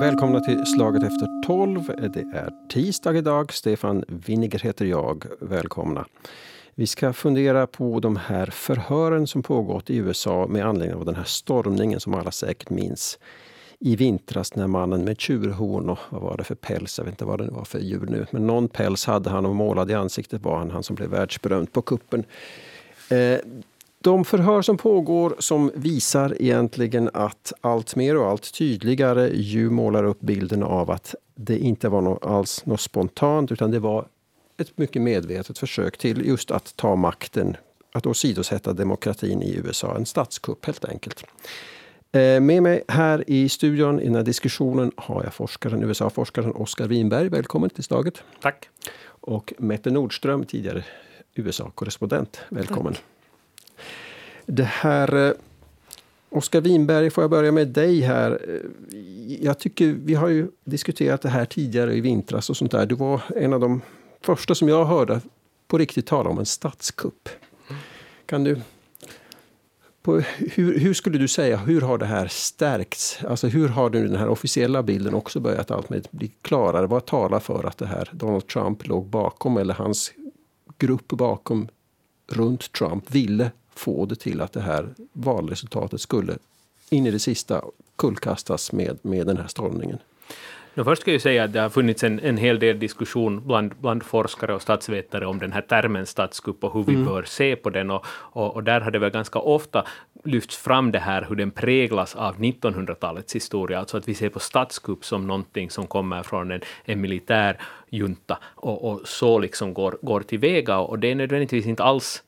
Välkomna till Slaget efter 12. Det är tisdag idag. Stefan Winniger heter jag. Välkomna. Vi ska fundera på de här förhören som pågått i USA med anledning av den här stormningen som alla säkert minns i vintras när mannen med tjurhorn och vad var det för päls, jag vet inte vad det var för djur nu, men någon päls hade han och målad i ansiktet var han, han som blev världsberömd på kuppen. Eh, de förhör som pågår som visar egentligen att allt mer och allt tydligare ju målar upp bilden av att det inte var något, alls något spontant utan det var ett mycket medvetet försök till just att ta makten, att åsidosätta demokratin i USA. En statskupp helt enkelt. Eh, med mig här i studion i den här diskussionen har jag forskaren, USA-forskaren Oskar Winberg. Välkommen till Slaget. Tack. Och Mette Nordström, tidigare USA-korrespondent. Välkommen. Tack. Det här... Eh, Oskar Winberg, får jag börja med dig här. Eh, jag tycker vi har ju diskuterat det här tidigare i vintras och sånt där. Du var en av de första som jag hörde på riktigt tala om en statskupp. Kan du på, hur, hur, skulle du säga, hur har det här stärkts? Alltså hur har den här officiella bilden också börjat alltmer bli klarare? Vad talar för att det här Donald Trump låg bakom eller hans grupp bakom runt Trump ville få det till att det här valresultatet skulle in i det sista kullkastas med, med den här stormningen? No, först ska jag säga att det har funnits en, en hel del diskussion bland, bland forskare och statsvetare om den här termen statskupp och hur vi mm. bör se på den. Och, och, och, där har det väl ganska ofta lyfts fram det här hur den präglas av 1900-talets historia, alltså att vi ser på statskupp som någonting som kommer från en, en militär junta och, och så liksom går, går tillväga. Och det är nödvändigtvis inte alls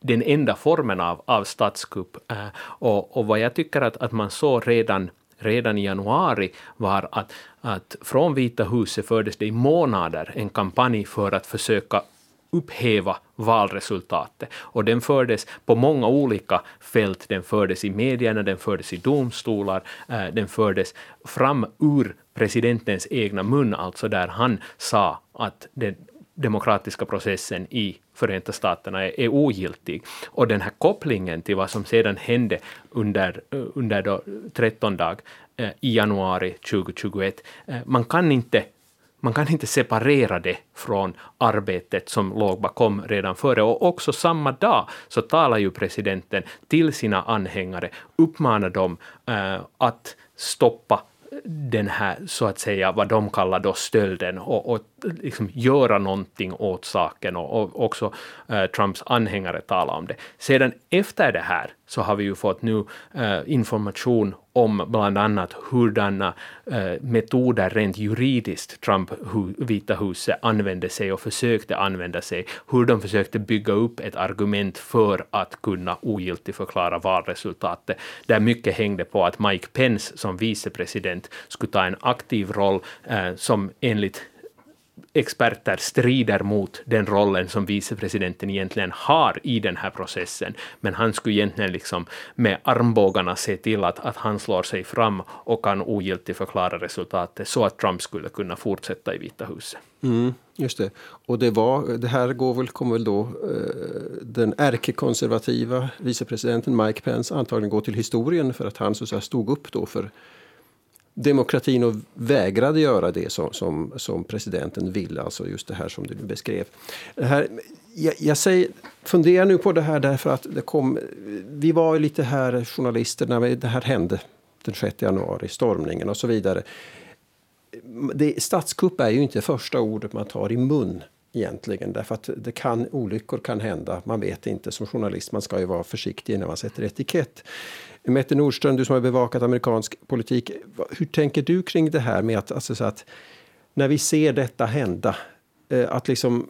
den enda formen av, av statskupp. Eh, och, och vad jag tycker att, att man såg redan redan i januari var att, att från Vita huset fördes det i månader en kampanj för att försöka upphäva valresultatet. Och den fördes på många olika fält. Den fördes i medierna, den fördes i domstolar, eh, den fördes fram ur presidentens egna mun, alltså där han sa att den demokratiska processen i Förenta Staterna är, är ogiltig. Och den här kopplingen till vad som sedan hände under, eh, under då 13 dag eh, i januari 2021, eh, man kan inte man kan inte separera det från arbetet som låg bakom redan före. Och också samma dag så talar ju presidenten till sina anhängare, uppmanar dem eh, att stoppa den här, så att säga, vad de kallar då stölden och, och liksom göra någonting åt saken och, och också eh, Trumps anhängare talar om det. Sedan efter det här så har vi ju fått nu eh, information om bland annat hurdana eh, metoder rent juridiskt Trump, hu, Vita huset, använde sig och försökte använda sig, hur de försökte bygga upp ett argument för att kunna ogiltigförklara valresultatet, där mycket hängde på att Mike Pence som vicepresident skulle ta en aktiv roll eh, som enligt experter strider mot den rollen som vicepresidenten egentligen har i den här processen. Men han skulle egentligen liksom med armbågarna se till att, att han slår sig fram och kan ogiltigförklara resultatet så att Trump skulle kunna fortsätta i Vita huset. Mm, just det. Och det, var, det här går väl, kommer väl då eh, den ärkekonservativa vicepresidenten Mike Pence antagligen gå till historien för att han så att säga, stod upp då för demokratin och vägrade göra det som, som, som presidenten ville, alltså just det här som du beskrev. Det här, jag, jag säger, funderar nu på det här därför att det kom, vi var lite här journalister när det här hände den 6 januari, stormningen och så vidare. Det, statskupp är ju inte första ordet man tar i mun egentligen. Därför att det kan, olyckor kan hända. Man vet inte. Som journalist man ska ju vara försiktig när man sätter etikett. Mette Nordström, du som har bevakat amerikansk politik. Hur tänker du kring det här med att, alltså så att när vi ser detta hända, eh, att liksom...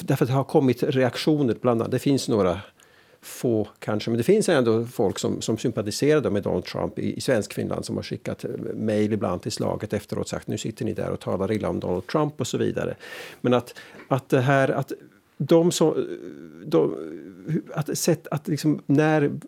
Därför att det har kommit reaktioner, bland annat. Det finns några få kanske, men det finns ändå folk som, som sympatiserade med Donald Trump i, i svensk Finland som har skickat eh, mejl ibland till slaget efteråt sagt nu sitter ni där och talar illa om Donald Trump och så vidare. Men att, att det här att de som... Eh, de, eh, att, sätt, att liksom, när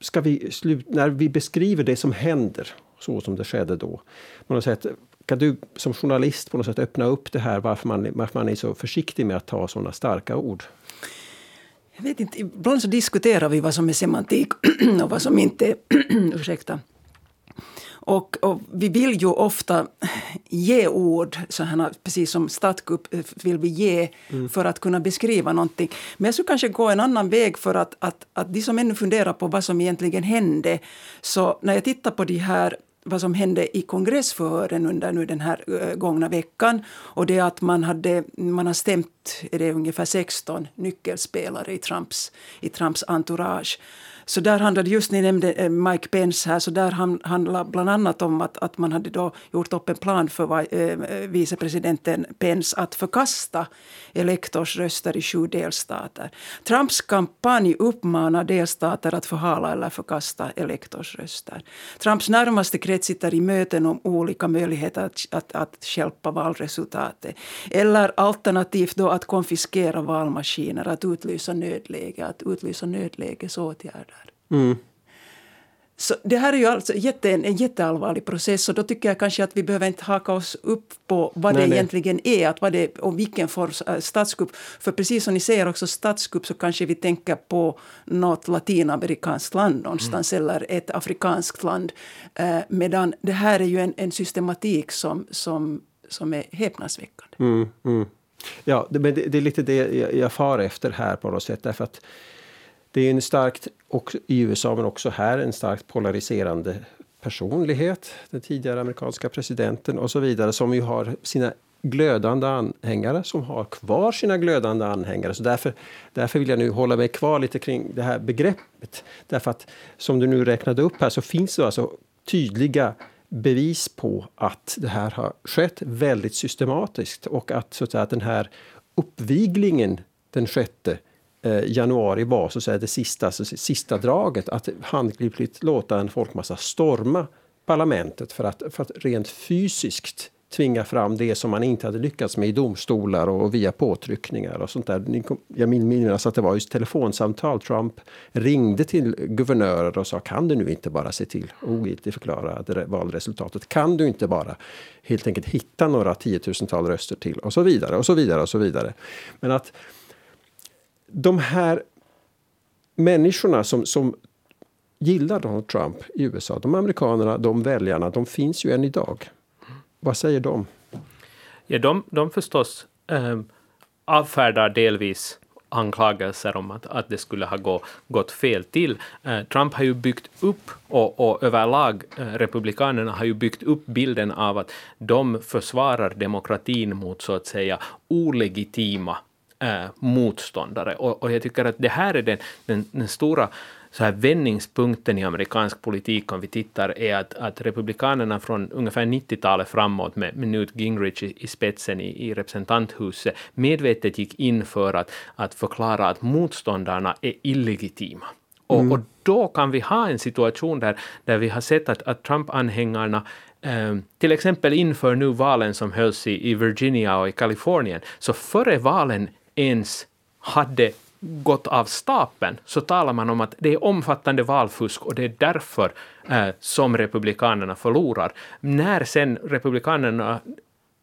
ska vi slut, när vi beskriver det som händer, så som det skedde då, på något sätt, kan du som journalist på något sätt öppna upp det här varför man, varför man är så försiktig med att ta sådana starka ord? Jag vet inte, ibland så diskuterar vi vad som är semantik och vad som inte är. ursäkta. Och, och, vi vill ju ofta ge ord, så här, precis som statskupp eh, vill vi ge mm. för att kunna beskriva någonting. Men jag skulle kanske gå en annan väg för att, att, att de som ännu funderar på vad som egentligen hände. Så när jag tittar på de här vad som hände i kongressförhören under nu den här eh, gångna veckan. Och det att man, hade, man har stämt är det ungefär 16 nyckelspelare i Trumps, i Trumps entourage. Så där handlade, just ni nämnde eh, Mike Pence här, så där handlade bland annat om att, att man hade då gjort upp en plan för eh, eh, vicepresidenten Pence att förkasta elektorsröster i sju delstater. Trumps kampanj uppmanar delstater att förhala eller förkasta elektorsröster. Trumps närmaste krets sitter i möten om olika möjligheter att, att, att hjälpa valresultatet. Eller alternativt då att konfiskera valmaskiner, att utlysa nödläge, att utlysa nödlägesåtgärder. Mm. Så det här är ju alltså jätte, en jätteallvarlig process och då tycker jag kanske att vi behöver inte haka oss upp på vad nej, det nej. egentligen är att vad det, och vilken form äh, statskupp. För precis som ni säger också statskupp så kanske vi tänker på något latinamerikanskt land någonstans mm. eller ett afrikanskt land. Eh, medan det här är ju en, en systematik som, som, som är häpnadsväckande. Mm, mm. Ja, det, men det, det, är lite det jag, jag far efter här på något sätt. Därför att det är en starkt, och i USA men också här, en starkt polariserande personlighet. Den tidigare amerikanska presidenten och så vidare som ju har sina glödande anhängare som har kvar sina glödande anhängare. Så därför, därför vill jag nu hålla mig kvar lite kring det här begreppet. Därför att som du nu räknade upp här så finns det alltså tydliga bevis på att det här har skett väldigt systematiskt och att, så att, säga, att den här uppviglingen den sjätte eh, Eh, januari var så att säga, det sista, så sista draget. Att handgripligt låta en folkmassa storma parlamentet för att, för att rent fysiskt tvinga fram det som man inte hade lyckats med i domstolar och via påtryckningar och sånt där. Jag minns att det var just telefonsamtal. Trump ringde till guvernörer och sa kan du nu inte bara se till att ogiltigförklara valresultatet? Kan du inte bara helt enkelt hitta några tiotusental röster till? Och så vidare och så vidare och så vidare. Men att de här människorna som, som gillar Donald Trump i USA, de amerikanerna, de väljarna, de finns ju än idag. Vad säger de? Ja, de, de förstås eh, avfärdar delvis anklagelser om att, att det skulle ha gå, gått fel till. Eh, Trump har ju byggt upp, och, och överlag eh, Republikanerna har ju byggt upp bilden av att de försvarar demokratin mot så att säga olegitima äh, motståndare. Och, och, jag tycker att det här är den, den, den stora så här vändningspunkten i amerikansk politik om vi tittar är att, att republikanerna från ungefär 90-talet framåt med, med Newt Gingrich i, i spetsen i, i, representanthuset medvetet gick in för att, att förklara att motståndarna är illegitima. Och, mm. och då kan vi ha en situation där, där vi har sett att, att Trump-anhängarna eh, till exempel inför nu valen som hölls i, i Virginia och i Kalifornien, så före valen ens hade gått av stapeln så talar man om att det är omfattande valfusk och det är därför eh, som republikanerna förlorar. När sen republikanerna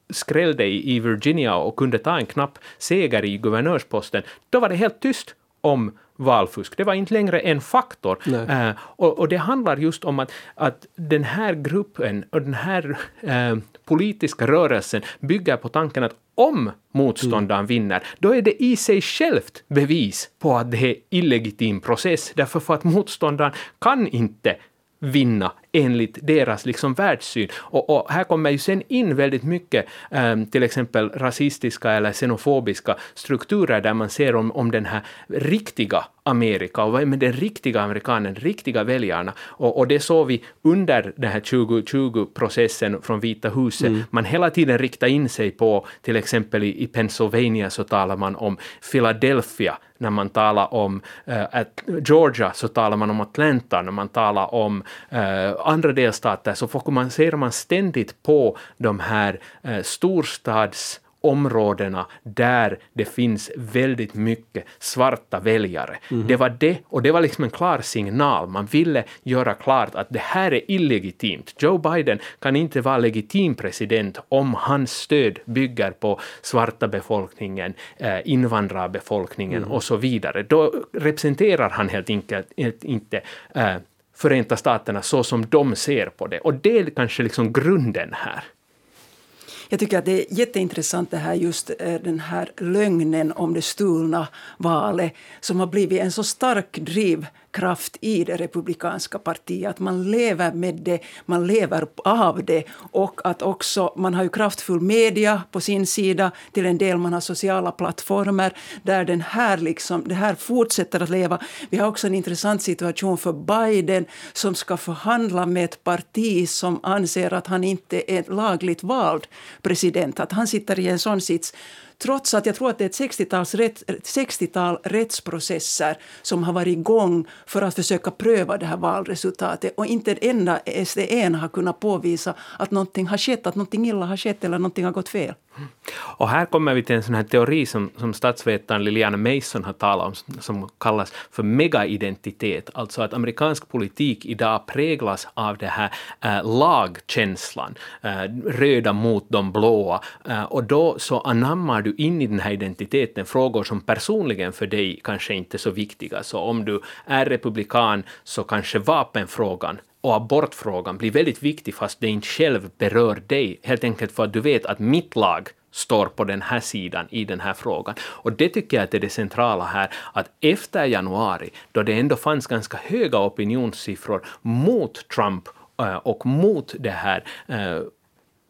skrällde i, i Virginia och kunde ta en knapp seger i guvernörsposten, då var det helt tyst om valfusk. Det var inte längre en faktor. Eh, och, och, det handlar just om att, att den här gruppen och den här eh, politiska rörelsen bygger på tanken att om motståndaren mm. vinner, då är det i sig självt bevis på att det är illegitim process, därför för att motståndaren kan inte vinna enligt deras liksom världssyn. Och, och, här kommer ju sen in väldigt mycket um, till exempel rasistiska eller xenofobiska strukturer där man ser om, om den här riktiga Amerika och vad är den riktiga amerikanen, riktiga väljarna. Och, och det såg vi under den här 2020-processen från Vita huset. Mm. Man hela tiden riktar in sig på, till exempel i, i Pennsylvania så talar man om Philadelphia när man talar om uh, Georgia så talar man om Atlanta, när man talar om uh, andra delstater så fokuserar man ständigt på de här uh, storstads områdena där det finns väldigt mycket svarta väljare. Mm. Det var det, och det var liksom en klar signal. Man ville göra klart att det här är illegitimt. Joe Biden kan inte vara legitim president om hans stöd bygger på svarta befolkningen, eh, invandrarbefolkningen mm. och så vidare. Då representerar han helt enkelt inte eh, Förenta Staterna så som de ser på det. Och det är kanske liksom grunden här. Jag tycker att det är jätteintressant det här just eh, den här lögnen om det stulna valet som har blivit en så stark driv kraft i det republikanska partiet. Att man lever med det, man lever av det. Och att också, man har ju kraftfull media på sin sida. Till en del man har sociala plattformar där den här liksom, det här fortsätter att leva. Vi har också en intressant situation för Biden som ska förhandla med ett parti som anser att han inte är lagligt vald president. Att han sitter i en sån sits Trots att jag tror att det är ett 60-tal rätt, 60 rättsprocesser som har varit igång för att försöka pröva det här valresultatet. Och inte en enda SDN har kunnat påvisa att någonting har skett, att någonting illa har skett eller någonting har gått fel. Och här kommer vi till en sån här teori som, som statsvetaren Liliana Mason har talat om, som kallas för megaidentitet, alltså att amerikansk politik idag präglas av den här äh, lagkänslan, äh, röda mot de blåa, äh, eh, och då så anammar du in i den här identiteten frågor som personligen för dig kanske inte är så viktiga. Så om du är republikan så kanske vapenfrågan och abortfrågan blir väldigt viktig fast det inte själv berör dig, helt enkelt för att du vet att mitt lag står på den här sidan i den här frågan. Och det tycker jag är det centrala här, att efter januari, då det ändå fanns ganska höga opinionssiffror mot Trump eh, och mot det här eh,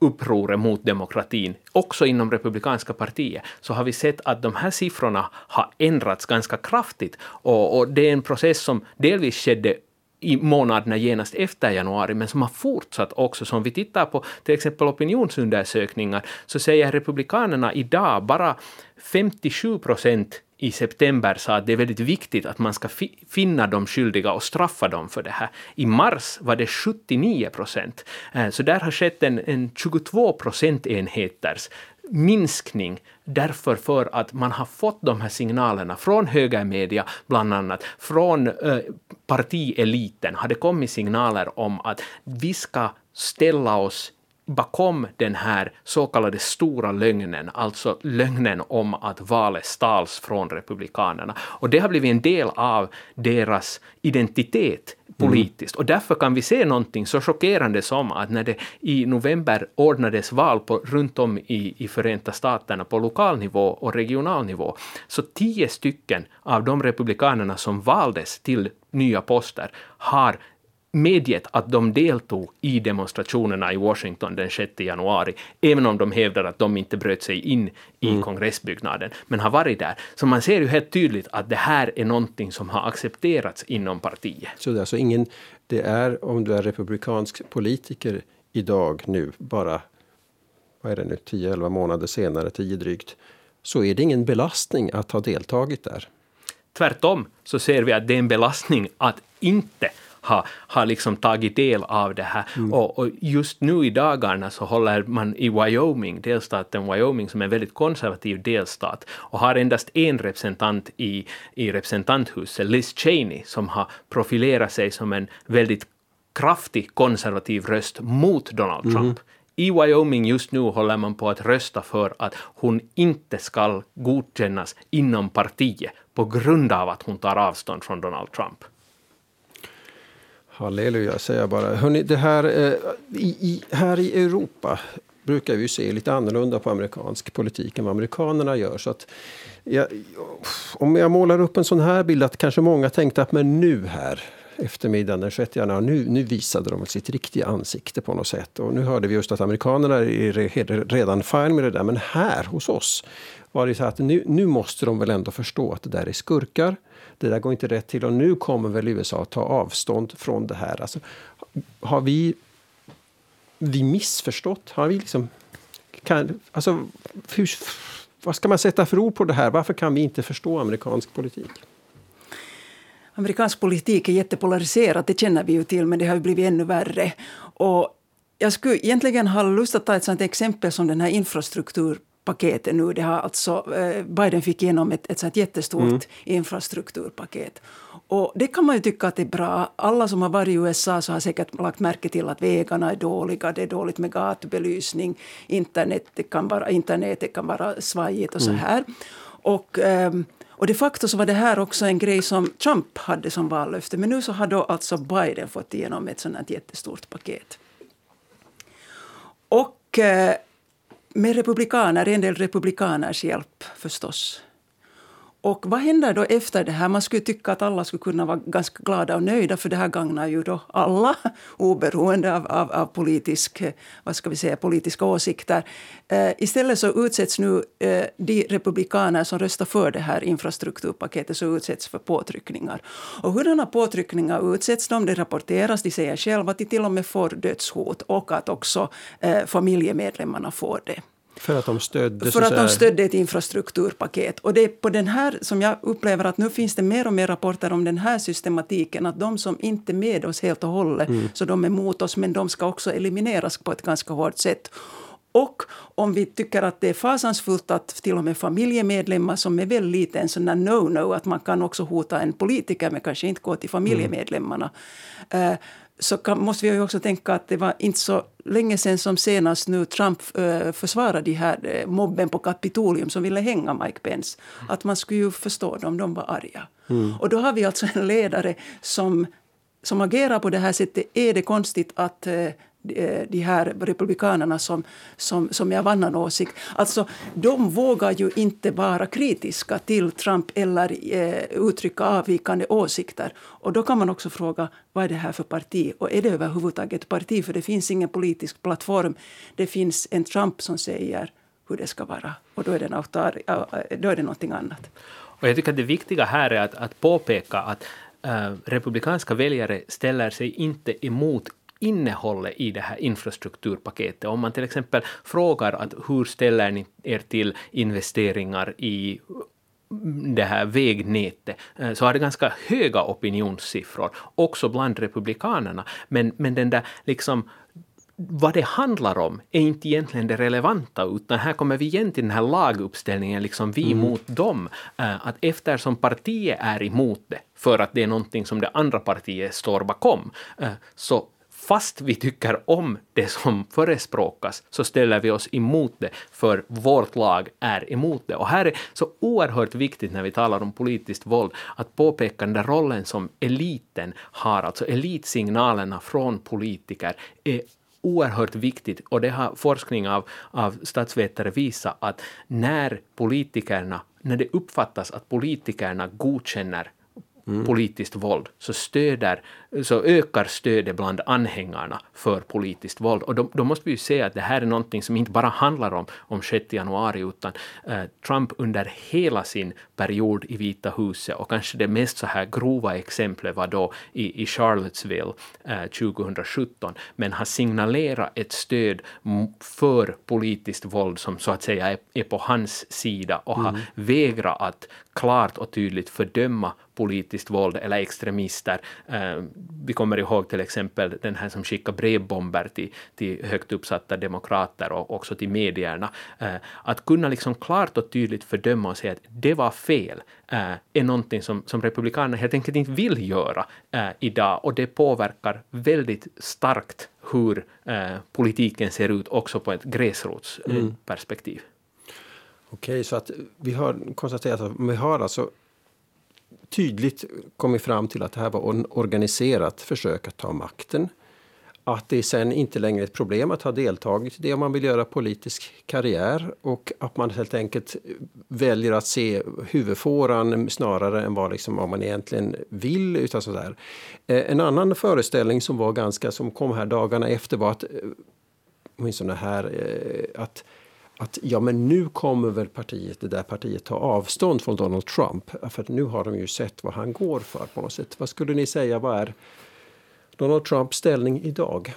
upproret mot demokratin, också inom republikanska partiet, så har vi sett att de här siffrorna har ändrats ganska kraftigt. Och, och det är en process som delvis skedde i månaderna genast efter januari, men som har fortsatt också. Så om vi tittar på till exempel opinionsundersökningar så säger republikanerna idag bara 57 procent i september sa att det är väldigt viktigt att man ska fi finna de skyldiga och straffa dem för det här. I mars var det 79 procent. Eh, så där har skett en, en 22 procentenheters minskning därför för att man har fått de här signalerna från högermedia, bland annat från eh, partieliten, har det kommit signaler om att vi ska ställa oss bakom den här så kallade stora lögnen, alltså lögnen om att valet stals från republikanerna. Och det har blivit en del av deras identitet Mm. politiskt. Mm. Och därför kan vi se någonting så chockerande som att när det i november ordnades val på, runt om i, i Förenta Staterna på lokal nivå och regional nivå, så tio stycken av de republikanerna som valdes till nya poster har medgett att de deltog i demonstrationerna i Washington den 6 januari, även om de hävdar att de inte bröt sig in i mm. kongressbyggnaden, men har varit där. Så man ser ju helt tydligt att det här är någonting som har accepterats inom partiet. Så det är alltså ingen, det är om du är republikansk politiker idag nu, bara vad är det nu, 10-11 månader senare, 10 drygt, så är det ingen belastning att ha deltagit där. Tvärtom så ser vi att det är en belastning att inte har, har liksom tagit del av det här. Mm. Och, och, just nu i dagarna så håller man i Wyoming, delstaten Wyoming, som är en väldigt konservativ delstat, och har endast en representant i, i representanthuset, Liz Cheney, som har profilerat sig som en väldigt kraftig konservativ röst mot Donald Trump. Mm. I Wyoming just nu håller man på att rösta för att hon inte ska godkännas inom partiet på grund av att hon tar avstånd från Donald Trump. Halleluja säger jag bara. Hörrni, det här, eh, i, i, här i Europa brukar vi se lite annorlunda på amerikansk politik än vad amerikanerna gör. Så att jag, om jag målar upp en sån här bild att kanske många tänkte att men nu här eftermiddagen den 6 januari, nu, nu visade de sitt riktiga ansikte på något sätt. Och nu hörde vi just att amerikanerna är redan fine med det där. Men här hos oss var det så att nu, nu måste de väl ändå förstå att det där är skurkar det där går inte rätt till och nu kommer väl USA att ta avstånd från det här. Alltså, har vi, vi missförstått? Har vi liksom... Kan, alltså, hur, vad ska man sätta för ord på det här? Varför kan vi inte förstå amerikansk politik? Amerikansk politik är jättepolariserad, det känner vi ju till, men det har blivit ännu värre. Och jag skulle egentligen ha lust att ta ett sånt exempel som den här infrastruktur paketet nu. Det har alltså, eh, Biden fick igenom ett, ett sånt jättestort mm. infrastrukturpaket. Och det kan man ju tycka att det är bra. Alla som har varit i USA så har säkert lagt märke till att vägarna är dåliga, det är dåligt med gatubelysning, internet, det kan vara, internetet kan vara svajigt och så mm. här. Mm. Och, um, och de facto så var det här också en grej som Trump hade som vallöfte. Men nu så har då alltså Biden fått igenom ett sånt jättestort paket. Och eh, med republikaner, en del republikaners hjälp förstås. Och vad händer då efter det här? Man skulle tycka att alla skulle kunna vara ganska glada och nöjda för det här gagnar ju då alla oberoende av, av, av politisk, eh, vad ska vi säga, politiska åsikter. Eh, istället så utsätts nu eh, de republikaner som röstar för det här infrastrukturpaketet så utsätts för påtryckningar. Och hurdana påtryckningar utsätts de? Det rapporteras, de säger själva att de till och med får dödshot och att också eh, familjemedlemmarna får det. För att de stödde, för att de stödde ett infrastrukturpaket. Och det är på den här som jag upplever att nu finns det mer och mer rapporter om den här systematiken. Att de som inte är med oss helt och hållet, mm. så de är mot oss, men de ska också elimineras på ett ganska hårt sätt. Och om vi tycker att det är fasansfullt att till och med familjemedlemmar som är väl lite en sån där no-no, att man kan också hota en politiker men kanske inte gå till familjemedlemmarna. Mm. Så kan, måste vi ju också tänka att det var inte så länge sedan som senast nu Trump äh, försvarade de här äh, mobben på Kapitolium som ville hänga Mike Pence. Att man skulle ju förstå dem, de var arga. Mm. Och då har vi alltså en ledare som, som agerar på det här sättet. Är det konstigt att äh, Eh, Eh, de här republikanerna som, som, som är av annan åsikt. Alltså, de vågar ju inte vara kritiska till Trump eller eh, uttrycka avvikande åsikter. Och då kan man också fråga vad är det här för parti? Och är det överhuvudtaget ett parti? För det finns ingen politisk plattform. Det finns en Trump som säger hur det ska vara. Och då är det, autar, då är det någonting annat. Och jag tycker att det viktiga här är att, att påpeka att äh, republikanska väljare ställer sig inte emot innehållet i det här infrastrukturpaketet. Om man till exempel frågar att hur ställer ni er till investeringar i det här vägnätet, eh, så har det ganska höga opinionssiffror, också bland republikanerna. Men, men den där liksom vad det handlar om är inte egentligen det relevanta, utan här kommer vi igen till den här laguppställningen, liksom vi mm. mot dem. Eh, att eftersom partiet är emot det, för att det är någonting som det andra partiet står bakom, eh, så fast vi tycker om det som förespråkas så ställer vi oss emot det för vårt lag är emot det. Och här är så oerhört viktigt när vi talar om politiskt våld att påpeka den där rollen som eliten har, alltså elitsignalerna från politiker är oerhört viktigt och det har forskning av, av statsvetare visat att när politikerna, när det uppfattas att politikerna godkänner mm. politiskt våld så, stöder, så ökar stödet bland anhängarna för politiskt våld. Och då, då, måste vi ju se att det här är någonting som inte bara handlar om, om 6 januari utan eh, Trump under hela sin period i Vita huset och kanske det mest så här grova exemplet var då i, i Charlottesville eh, 2017 men har signalerat ett stöd för politiskt våld som så att säga är, är på hans sida och mm. har vägrat att klart och tydligt fördöma politiskt våld eller extremister. Eh, vi kommer ihåg till exempel den här som skickade brevbomber till, till högt uppsatta demokrater och också till medierna. Eh, att kunna liksom klart och tydligt fördöma och säga att det var fel eh, är någonting som, som republikanerna helt enkelt inte vill göra idag och det påverkar väldigt starkt hur politiken ser ut också på ett gräsrotsperspektiv. Mm. Okej, så att vi har konstaterat att vi har alltså tydligt kommit fram till att det här var ett organiserat försök att ta makten. Att det sen inte längre är ett problem att ha deltagit i det om man vill göra politisk karriär och att man helt enkelt väljer att se huvudfåran snarare än vad, liksom, vad man egentligen vill. Utan sådär. Eh, en annan föreställning som var ganska som kom här dagarna efter var att eh, åtminstone här eh, att att ja, men nu kommer väl partiet, det där partiet ta avstånd från Donald Trump. För nu har de ju sett vad han går för på något sätt. Vad skulle ni säga, vad är Donald Trumps ställning idag?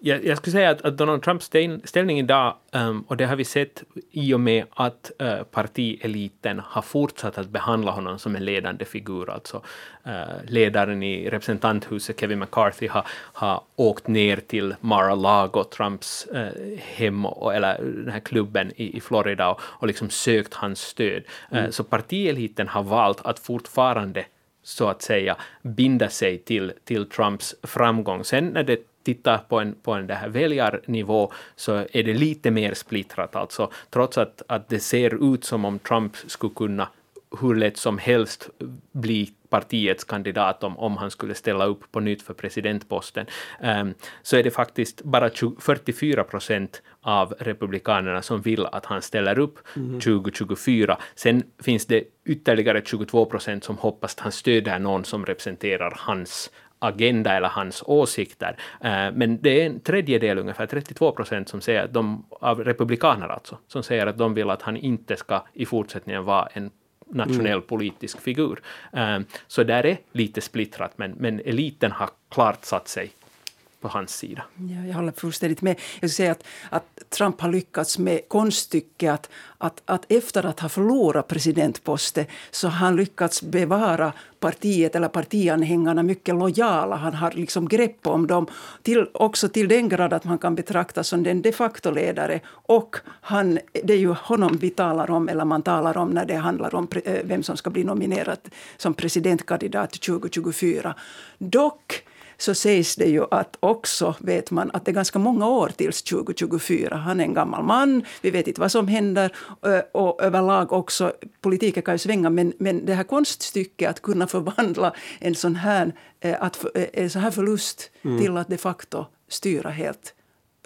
Jag, jag skulle säga att, att Donald Trumps ställning idag, um, och det har vi sett i och med att uh, partieliten har fortsatt att behandla honom som en ledande figur. Alltså uh, ledaren i representanthuset, Kevin McCarthy, har, har åkt ner till Mar-a-Lago, Trumps uh, hem, och, eller den här klubben i, i Florida, och, och liksom sökt hans stöd. Mm. Så partieliten har valt att fortfarande så att säga binda sig till, till Trumps framgång. Sen när det tittar på en, på en det här väljarnivå så är det lite mer splittrat. Alltså, trots att, att det ser ut som om Trump skulle kunna hur lätt som helst bli partiets kandidat om, om han skulle ställa upp på nytt för presidentposten, um, så är det faktiskt bara 20, 44 procent av republikanerna som vill att han ställer upp mm. 2024. Sen finns det ytterligare 22 procent som hoppas att han stöder någon som representerar hans agenda eller hans åsikter. Uh, men det är en tredjedel, ungefär 32 procent, som säger att de, av republikaner alltså, som säger att de vill att han inte ska i fortsättningen vara en nationell mm. politisk figur. Um, så där är lite splittrat, men, men eliten har klart satt sig på hans sida. Ja, jag håller fullständigt med. Jag skulle säga att, att Trump har lyckats med konststycket att, att, att efter att ha förlorat presidentposten så har han lyckats bevara partiet eller partianhängarna mycket lojala. Han har liksom grepp om dem, till, också till den grad att man kan betraktas som den de facto-ledare. Och han, det är ju honom vi talar om, eller man talar om när det handlar om eh, vem som ska bli nominerad som presidentkandidat 2024. Dock så sägs det ju att också vet man att det är ganska många år tills 2024. Han är en gammal man, vi vet inte vad som händer och överlag också, politiken kan ju svänga men, men det här konststycket att kunna förvandla en sån här, att, en sån här förlust mm. till att de facto styra helt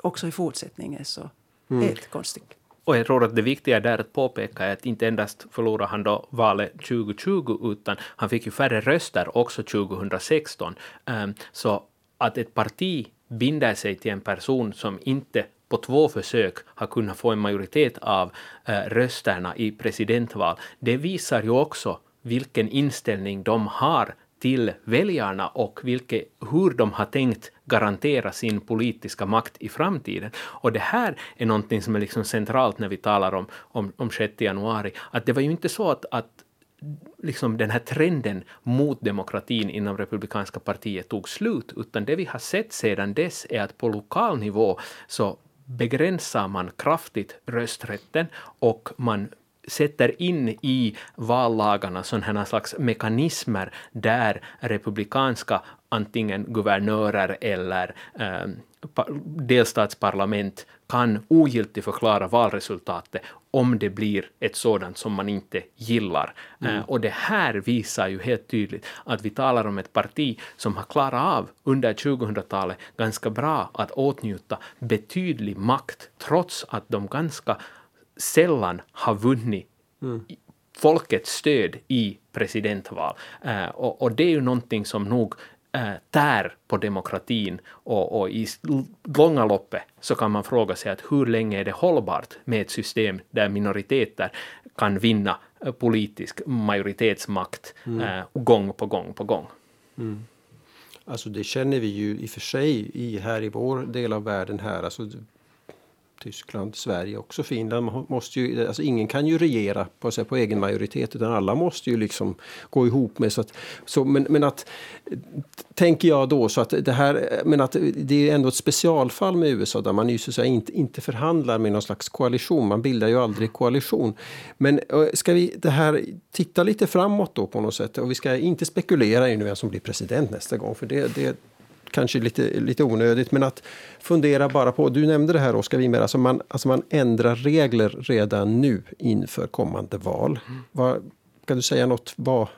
också i fortsättningen så mm. helt konststycke. Och jag tror att det viktiga där att påpeka är att inte endast förlorade han då valet 2020 utan han fick ju färre röster också 2016. Ehm, så att ett parti binder sig till en person som inte på två försök har kunnat få en majoritet av eh, rösterna i presidentval, det visar ju också vilken inställning de har till väljarna och vilke, hur de har tänkt garantera sin politiska makt i framtiden. Och det här är någonting som är liksom centralt när vi talar om, om, om 6 januari, att det var ju inte så att, att liksom den här trenden mot demokratin inom republikanska partiet tog slut, utan det vi har sett sedan dess är att på lokal nivå så begränsar man kraftigt rösträtten och man sätter in i vallagarna sådana slags mekanismer där republikanska antingen guvernörer eller eh, delstatsparlament kan ogiltigförklara valresultatet om det blir ett sådant som man inte gillar. Mm. Uh, och det här visar ju helt tydligt att vi talar om ett parti som har klarat av under 2000-talet ganska bra att åtnjuta betydlig makt trots att de ganska sällan har vunnit mm. folkets stöd i presidentval. Uh, och, och, det är ju någonting som nog uh, tär på demokratin och, och, i långa loppet så kan man fråga sig att hur länge är det hållbart med ett system där minoriteter kan vinna uh, politisk majoritetsmakt mm. gång på gång på gång. Mm. Alltså det känner vi ju i och för sig i, här i vår del av världen här. Alltså Tyskland, Sverige, också Finland. Måste ju, alltså ingen kan ju regera på, så på egen majoritet utan alla måste ju liksom gå ihop med. Så att, så, men, men att, tänker jag då, så att det här, men att det är ändå ett specialfall med USA där man ju så att säga inte, inte förhandlar med någon slags koalition. Man bildar ju aldrig koalition. Men ska vi det här titta lite framåt då på något sätt? Och vi ska inte spekulera i vem som blir president nästa gång för det, det kanske lite, lite onödigt, men att fundera bara på, du nämnde det här Oskar Winberg, alltså man, alltså man ändrar regler redan nu inför kommande val. Mm. Vad, kan du säga något, vad,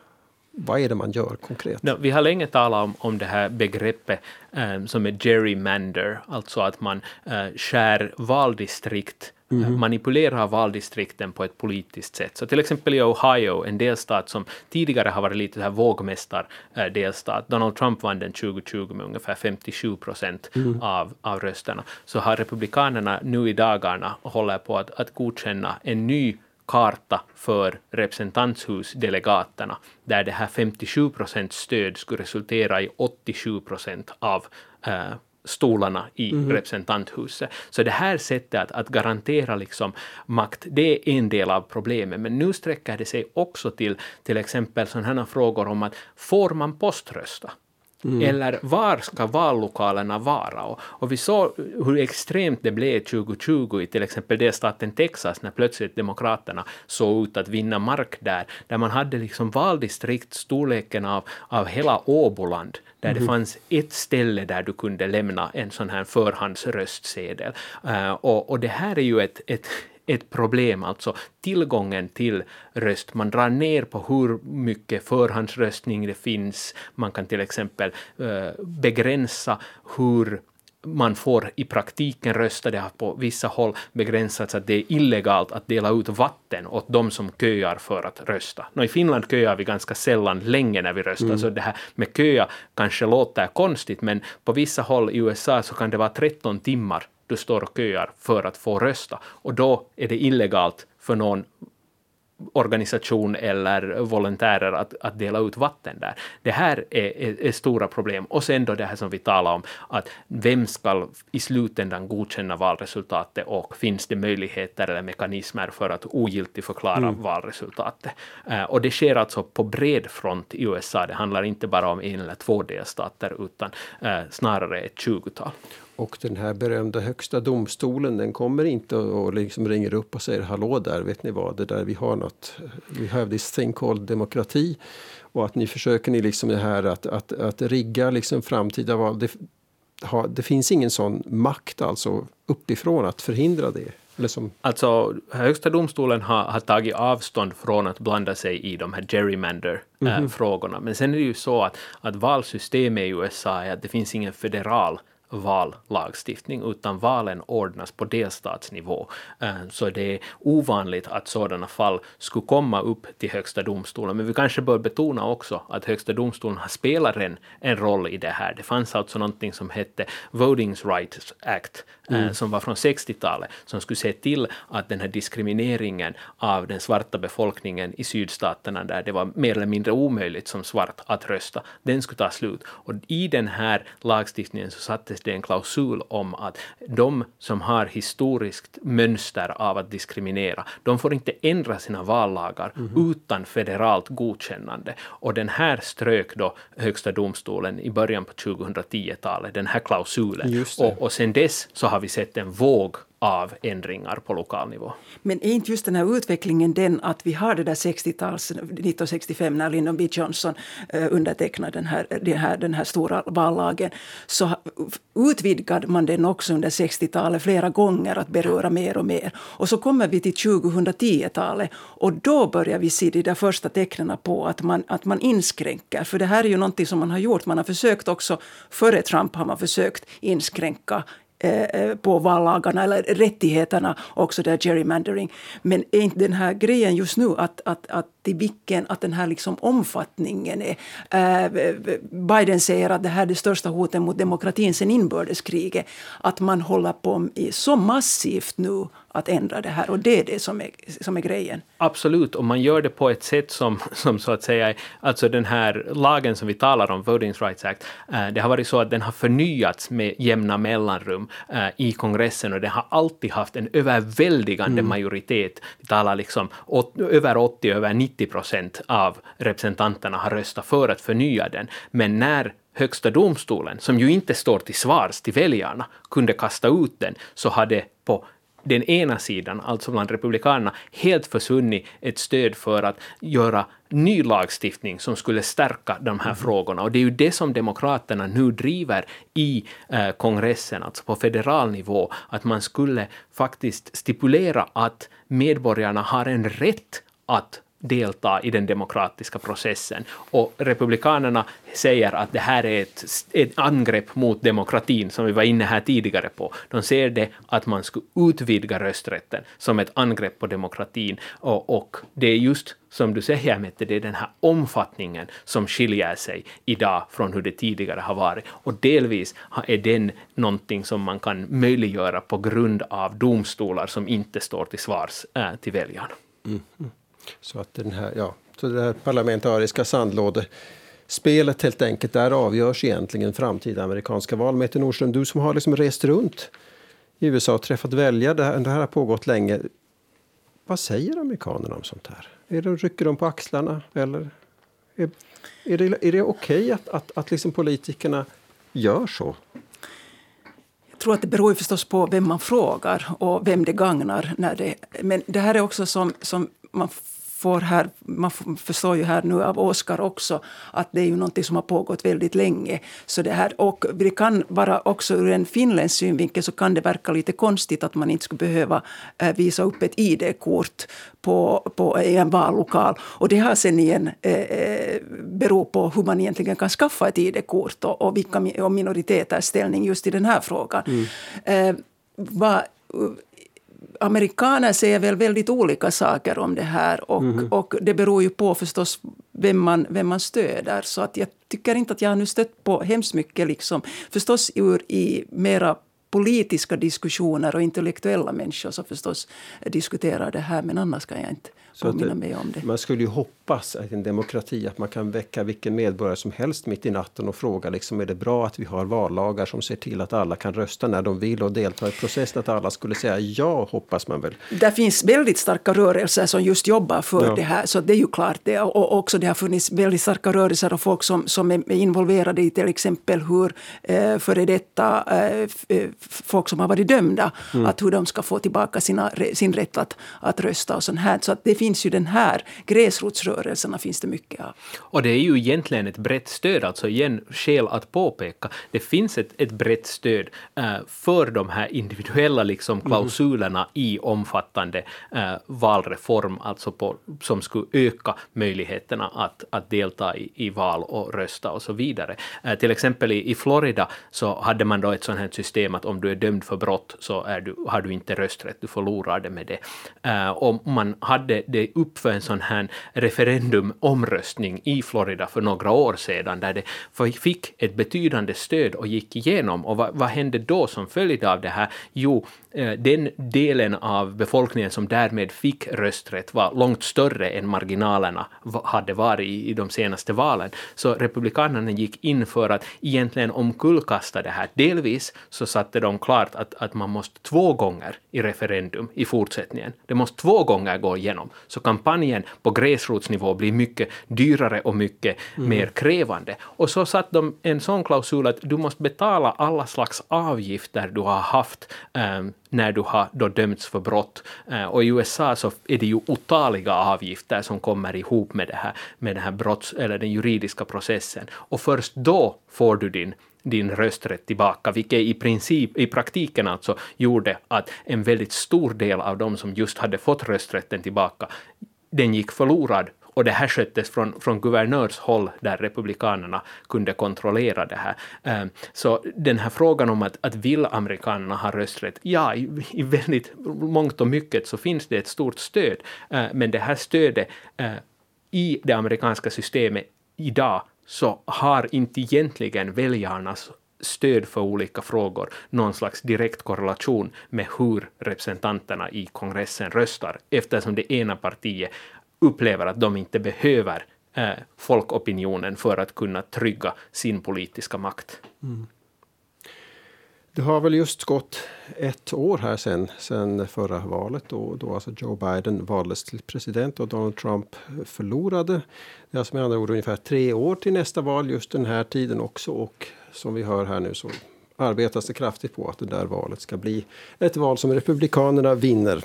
vad är det man gör konkret? No, vi har länge talat om, om det här begreppet um, som är gerrymander, alltså att man uh, skär valdistrikt Mm. manipulerar valdistrikten på ett politiskt sätt. Så till exempel i Ohio, en delstat som tidigare har varit lite här vågmästardelstat, Donald Trump vann den 2020 med ungefär 57 procent mm. av, av rösterna, så har republikanerna nu i dagarna håller på att, att godkänna en ny karta för representanthusdelegaterna, där det här 57 procents stöd skulle resultera i 87 procent av äh, stolarna i mm. representanthuset. Så det här sättet att, att garantera liksom makt, det är en del av problemet. Men nu sträcker det sig också till till exempel sådana här frågor om att får man poströsta? Mm. Eller var ska vallokalerna vara? Och, och, vi såg hur extremt det blev 2020 i till exempel delstaten Texas när plötsligt Demokraterna såg ut att vinna mark där, där man hade liksom valdistrikt storleken av, av hela Åboland, där mm. det fanns ett ställe där du kunde lämna en sån här förhandsröstsedel. Uh, och, och det här är ju ett, ett ett problem, alltså tillgången till röst. Man drar ner på hur mycket förhandsröstning det finns. Man kan till exempel uh, begränsa hur man får i praktiken rösta. Det har på vissa håll begränsats att det är illegalt att dela ut vatten åt de som köar för att rösta. Nå, I Finland köar vi ganska sällan länge när vi röstar, mm. så det här med köa kanske låter konstigt, men på vissa håll i USA så kan det vara 13 timmar du står och köar för att få rösta. Och då är det illegalt för någon organisation eller volontärer att, att dela ut vatten där. Det här är, är, är, stora problem. Och sen då det här som vi talar om, att vem ska i slutändan godkänna valresultatet och finns det möjligheter eller mekanismer för att ogiltigförklara mm. valresultatet? Uh, och det sker alltså på bred front i USA. Det handlar inte bara om en eller två delstater utan uh, snarare ett tjugotal. Och den här berömda högsta domstolen den kommer inte och liksom ringer upp och säger hallå där, vet ni vad, det där vi har något, we have this thing called demokrati. Och att ni försöker ni liksom det här att, att, att rigga liksom framtida val. Det, ha, det finns ingen sån makt alltså uppifrån att förhindra det. Eller som... Alltså, Högsta domstolen har, har tagit avstånd från att blanda sig i de här gerrymander-frågorna. Mm -hmm. Men sen är det ju så att, att valsystemet i USA är att det finns ingen federal vallagstiftning, utan valen ordnas på delstatsnivå. Eh, så det är ovanligt att sådana fall skulle komma upp till Högsta domstolen. Men vi kanske bör betona också att Högsta domstolen har spelat en, en roll i det här. Det fanns alltså någonting som hette Voting Rights Act, eh, mm. som var från 60-talet, som skulle se till att den här diskrimineringen av den svarta befolkningen i sydstaterna, där det var mer eller mindre omöjligt som svart att rösta, den skulle ta slut. Och i den här lagstiftningen så sattes det en klausul om att de som har historiskt mönster av att diskriminera, de får inte ändra sina vallagar mm. utan federalt godkännande. Och den här strök då Högsta domstolen i början på 2010-talet, den här klausulen. Och, och sen dess så har vi sett en våg av ändringar på lokal nivå. Men är inte just den här utvecklingen den att vi har det där 60-tals, 1965 när Lyndon B Johnson eh, undertecknade den här, eh, den, här, den här stora vallagen, så utvidgade man den också under 60-talet flera gånger att beröra mer och mer. Och så kommer vi till 2010-talet och då börjar vi se de där första tecknen på att man, att man inskränker. För det här är ju någonting som man har gjort. Man har försökt också, före Trump har man försökt inskränka Eh, på vallagarna eller rättigheterna också där gerrymandering. Men är inte den här grejen just nu att, att, att i vilken att den här liksom omfattningen är. Äh, Biden säger att det här är det största hotet mot demokratin sen inbördeskriget. Att man håller på så massivt nu att ändra det här och det är det som är, som är grejen. Absolut, och man gör det på ett sätt som, som så att säga, alltså den här lagen som vi talar om, Voting Rights Act, äh, det har varit så att den har förnyats med jämna mellanrum äh, i kongressen och den har alltid haft en överväldigande mm. majoritet. Vi talar liksom åt, över 80, över 90 90 procent av representanterna har röstat för att förnya den. Men när Högsta domstolen, som ju inte står till svars till väljarna, kunde kasta ut den, så hade på den ena sidan, alltså bland republikanerna, helt försvunnit ett stöd för att göra ny lagstiftning som skulle stärka de här mm. frågorna. Och det är ju det som demokraterna nu driver i eh, kongressen, alltså på federal nivå, att man skulle faktiskt stipulera att medborgarna har en rätt att delta i den demokratiska processen. Och Republikanerna säger att det här är ett, ett angrepp mot demokratin, som vi var inne här tidigare på. De ser det att man skulle utvidga rösträtten som ett angrepp på demokratin. Och, och det är just som du säger, Mette, det är den här omfattningen som skiljer sig idag från hur det tidigare har varit. Och delvis är den någonting som man kan möjliggöra på grund av domstolar som inte står till svars äh, till väljarna. Mm. mm. Så att den här, ja, så det här parlamentariska sandlådespelet helt enkelt. Där avgörs egentligen framtida amerikanska val. Mette Nordström, du som har liksom rest runt i USA och träffat väljare, det här, det här har pågått länge. Vad säger amerikanerna om sånt här? Är det, rycker de på axlarna? Eller är, är det, är det okej okay att, att, att liksom politikerna gör så? Jag tror att det beror förstås på vem man frågar och vem det gagnar. När det, men det här är också som, som man får här, man förstår ju här nu av Oskar också att det är ju någonting som har pågått väldigt länge. Så det här, och det kan vara också ur en finländsk synvinkel så kan det verka lite konstigt att man inte skulle behöva eh, visa upp ett ID-kort på, på en vallokal. Och det har sen igen eh, eh, beror på hur man egentligen kan skaffa ett ID-kort och, och vilka och minoriteters ställning just i den här frågan. Mm. Eh, vad, amerikaner säger väl väldigt olika saker om det här och, mm. och det beror ju på förstås vem man, vem man stöder. Så att jag tycker inte att jag har nu stött på hemskt mycket, liksom, förstås ur i mera politiska diskussioner och intellektuella människor som förstås diskuterar det här, men annars kan jag inte påminna mig om det. Man skulle ju hoppas att en demokrati att man kan väcka vilken medborgare som helst mitt i natten och fråga liksom, är det bra att vi har vallagar som ser till att alla kan rösta när de vill och delta i processen. Att alla skulle säga ja, hoppas man väl. Det finns väldigt starka rörelser som just jobbar för ja. det här, så det är ju klart det. Och också det har funnits väldigt starka rörelser och folk som, som är involverade i till exempel hur eh, före detta eh, eh folk som har varit dömda, mm. att hur de ska få tillbaka sina, sin rätt att, att rösta och sånt här. Så att det finns ju den här gräsrotsrörelserna finns det mycket av. Och det är ju egentligen ett brett stöd, alltså igen skäl att påpeka. Det finns ett, ett brett stöd äh, för de här individuella liksom, mm. klausulerna mm. i omfattande äh, valreform, alltså på, som skulle öka möjligheterna att, att delta i, i val och rösta och så vidare. Äh, till exempel i, i Florida så hade man då ett sånt här system att om du är dömd för brott så är du, har du inte rösträtt, du förlorar det med det. Uh, och man hade det upp för en sån här referendumomröstning i Florida för några år sedan där det fick ett betydande stöd och gick igenom. Och vad, vad hände då som följd av det här? Jo, eh, den delen av befolkningen som därmed fick rösträtt var långt större än marginalerna hade varit i de senaste valen. Så republikanerna gick in för att egentligen omkullkasta det här. Delvis så satte de klart att, att man måste två gånger i referendum i fortsättningen. Det måste två gånger gå igenom. Så kampanjen på gräsrotsnivå blir mycket dyrare och mycket mm. mer krävande. Och så satte de en sån klausul att du måste betala alla slags avgifter du har haft um, när du har då dömts för brott. Eh, och i USA så är det ju otaliga avgifter som kommer ihop med det här, med det här brotts, eller den juridiska processen. Och först då får du din din rösträtt tillbaka, vilket i, princip, i praktiken alltså gjorde att en väldigt stor del av de som just hade fått rösträtten tillbaka, den gick förlorad och det här sköttes från, från guvernörshåll där republikanerna kunde kontrollera det här. Ehm, så den här frågan om att, att vill amerikanerna ha rösträtt? Ja, i, i väldigt mångt och mycket så finns det ett stort stöd. Ehm, men det här stödet ehm, i det amerikanska systemet idag så har inte egentligen väljarnas stöd för olika frågor någon slags direkt korrelation med hur representanterna i kongressen röstar, eftersom det ena partiet upplever att de inte behöver eh, folkopinionen för att kunna trygga sin politiska makt. Mm. Det har väl just gått ett år här sen, sen förra valet då, då alltså Joe Biden valdes till president och Donald Trump förlorade. Det är alltså med andra ord ungefär tre år till nästa val just den här tiden också och som vi hör här nu så arbetas det kraftigt på att det där valet ska bli ett val som Republikanerna vinner.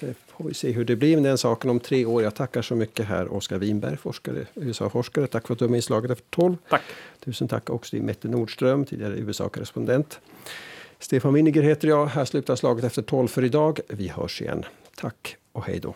Det får vi se hur det blir med den saken om tre år. Jag tackar så mycket här Oskar Winberg, forskare, USA-forskare. Tack för att du var med i Slaget efter tolv. Tack. Tusen tack också till Mette Nordström, tidigare USA-korrespondent. Stefan Winiger heter jag. Här slutar Slaget efter tolv för idag. Vi hörs igen. Tack och hej då.